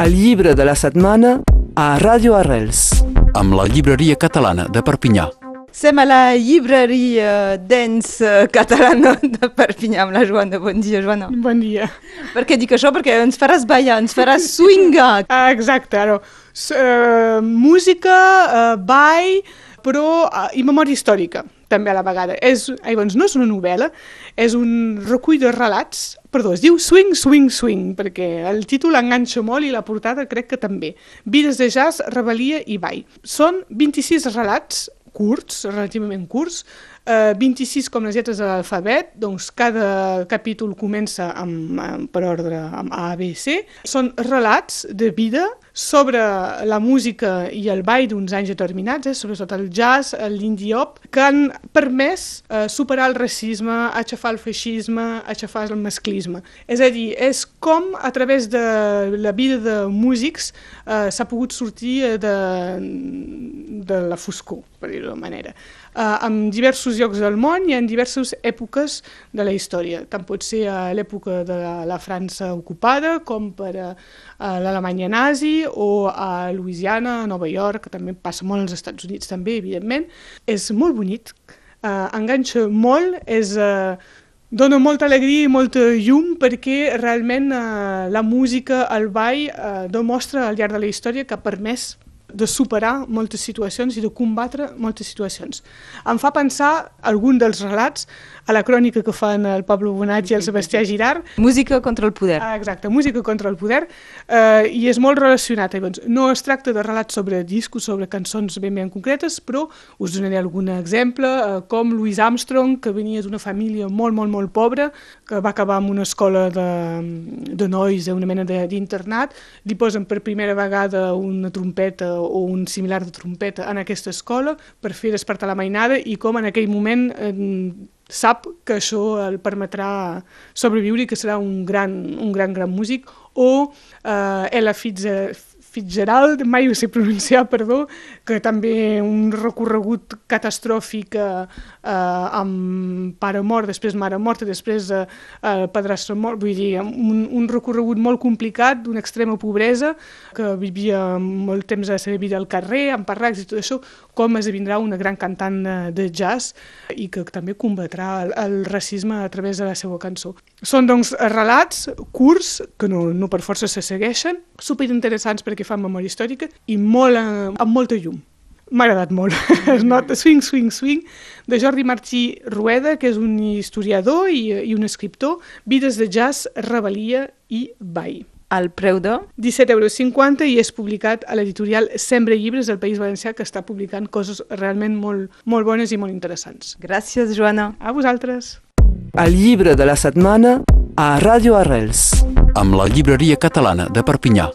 El llibre de la setmana a Ràdio Arrels. amb la llibreria catalana de Perpinyà. Som a la llibreria Dens eh, catalana de Perpinyà amb la Joana. Bon dia, Joana. Bon dia. Per què dic això? Perquè ens faràs ballar, ens faràs swingar. Ah, exacte, ara. S uh, música, uh, ball, però uh, i memòria històrica, també a la vegada. És, ai, doncs no és una novel·la, és un recull de relats, perdó, es diu Swing, Swing, Swing, perquè el títol enganxa molt i la portada crec que també. Vides de jazz, rebel·lia i ball. Són 26 relats curts, relativament curts, eh, 26 com les lletres de l'alfabet, doncs cada capítol comença amb, amb, per ordre amb A, B, C. Són relats de vida sobre la música i el ball d'uns anys determinats, eh, sobretot el jazz, l'indie-hop, que han permès eh, superar el racisme, aixafar el feixisme, aixafar el masclisme. És a dir, és com a través de la vida de músics eh, s'ha pogut sortir de, de la foscor, per dir-ho d'una manera eh, en diversos llocs del món i en diverses èpoques de la història. Tant pot ser a l'època de la, la França ocupada, com per a, a l'Alemanya nazi, o a Louisiana, a Nova York, que també passa molt als Estats Units també, evidentment. És molt bonic, eh, enganxa molt, és... Eh, dona molta alegria i molta llum perquè realment eh, la música, el ball, eh, demostra al llarg de la història que ha permès de superar moltes situacions i de combatre moltes situacions. Em fa pensar algun dels relats a la crònica que fan el Pablo Bonat i el Sebastià Girard. Música contra el poder. Ah, exacte, música contra el poder, eh, i és molt relacionat. Llavors, no es tracta de relats sobre discos, sobre cançons ben ben concretes, però us donaré algun exemple, eh, com Louis Armstrong, que venia d'una família molt, molt, molt pobra, que va acabar en una escola de, de nois, una mena d'internat, li posen per primera vegada una trompeta o un similar de trompeta en aquesta escola per fer despertar la mainada i com en aquell moment eh, sap que això el permetrà sobreviure i que serà un gran, un gran, gran músic o eh, Ella Fitzgerald, Fitzgerald, mai ho sé pronunciar, perdó, que també un recorregut catastròfic eh, amb pare mort, després mare morta, després eh, padrastre mort, vull dir, un, un recorregut molt complicat, d'una extrema pobresa, que vivia molt temps de la seva vida al carrer, amb parracs i tot això, com esdevindrà una gran cantant de, de jazz i que també combatrà el, el racisme a través de la seva cançó. Són, doncs, relats curts, que no, no per força se segueixen, superinteressants perquè fan memòria històrica i molt, eh, amb molta llum. M'ha agradat molt. Es nota Swing, Swing, Swing, de Jordi Martí Rueda, que és un historiador i, i un escriptor, Vides de jazz, rebel·lia i ball. El preu de... 17,50 euros i és publicat a l'editorial Sembre Llibres del País Valencià, que està publicant coses realment molt, molt bones i molt interessants. Gràcies, Joana. A vosaltres. El llibre de la setmana a Ràdio Arrels. Amb la llibreria catalana de Perpinyà.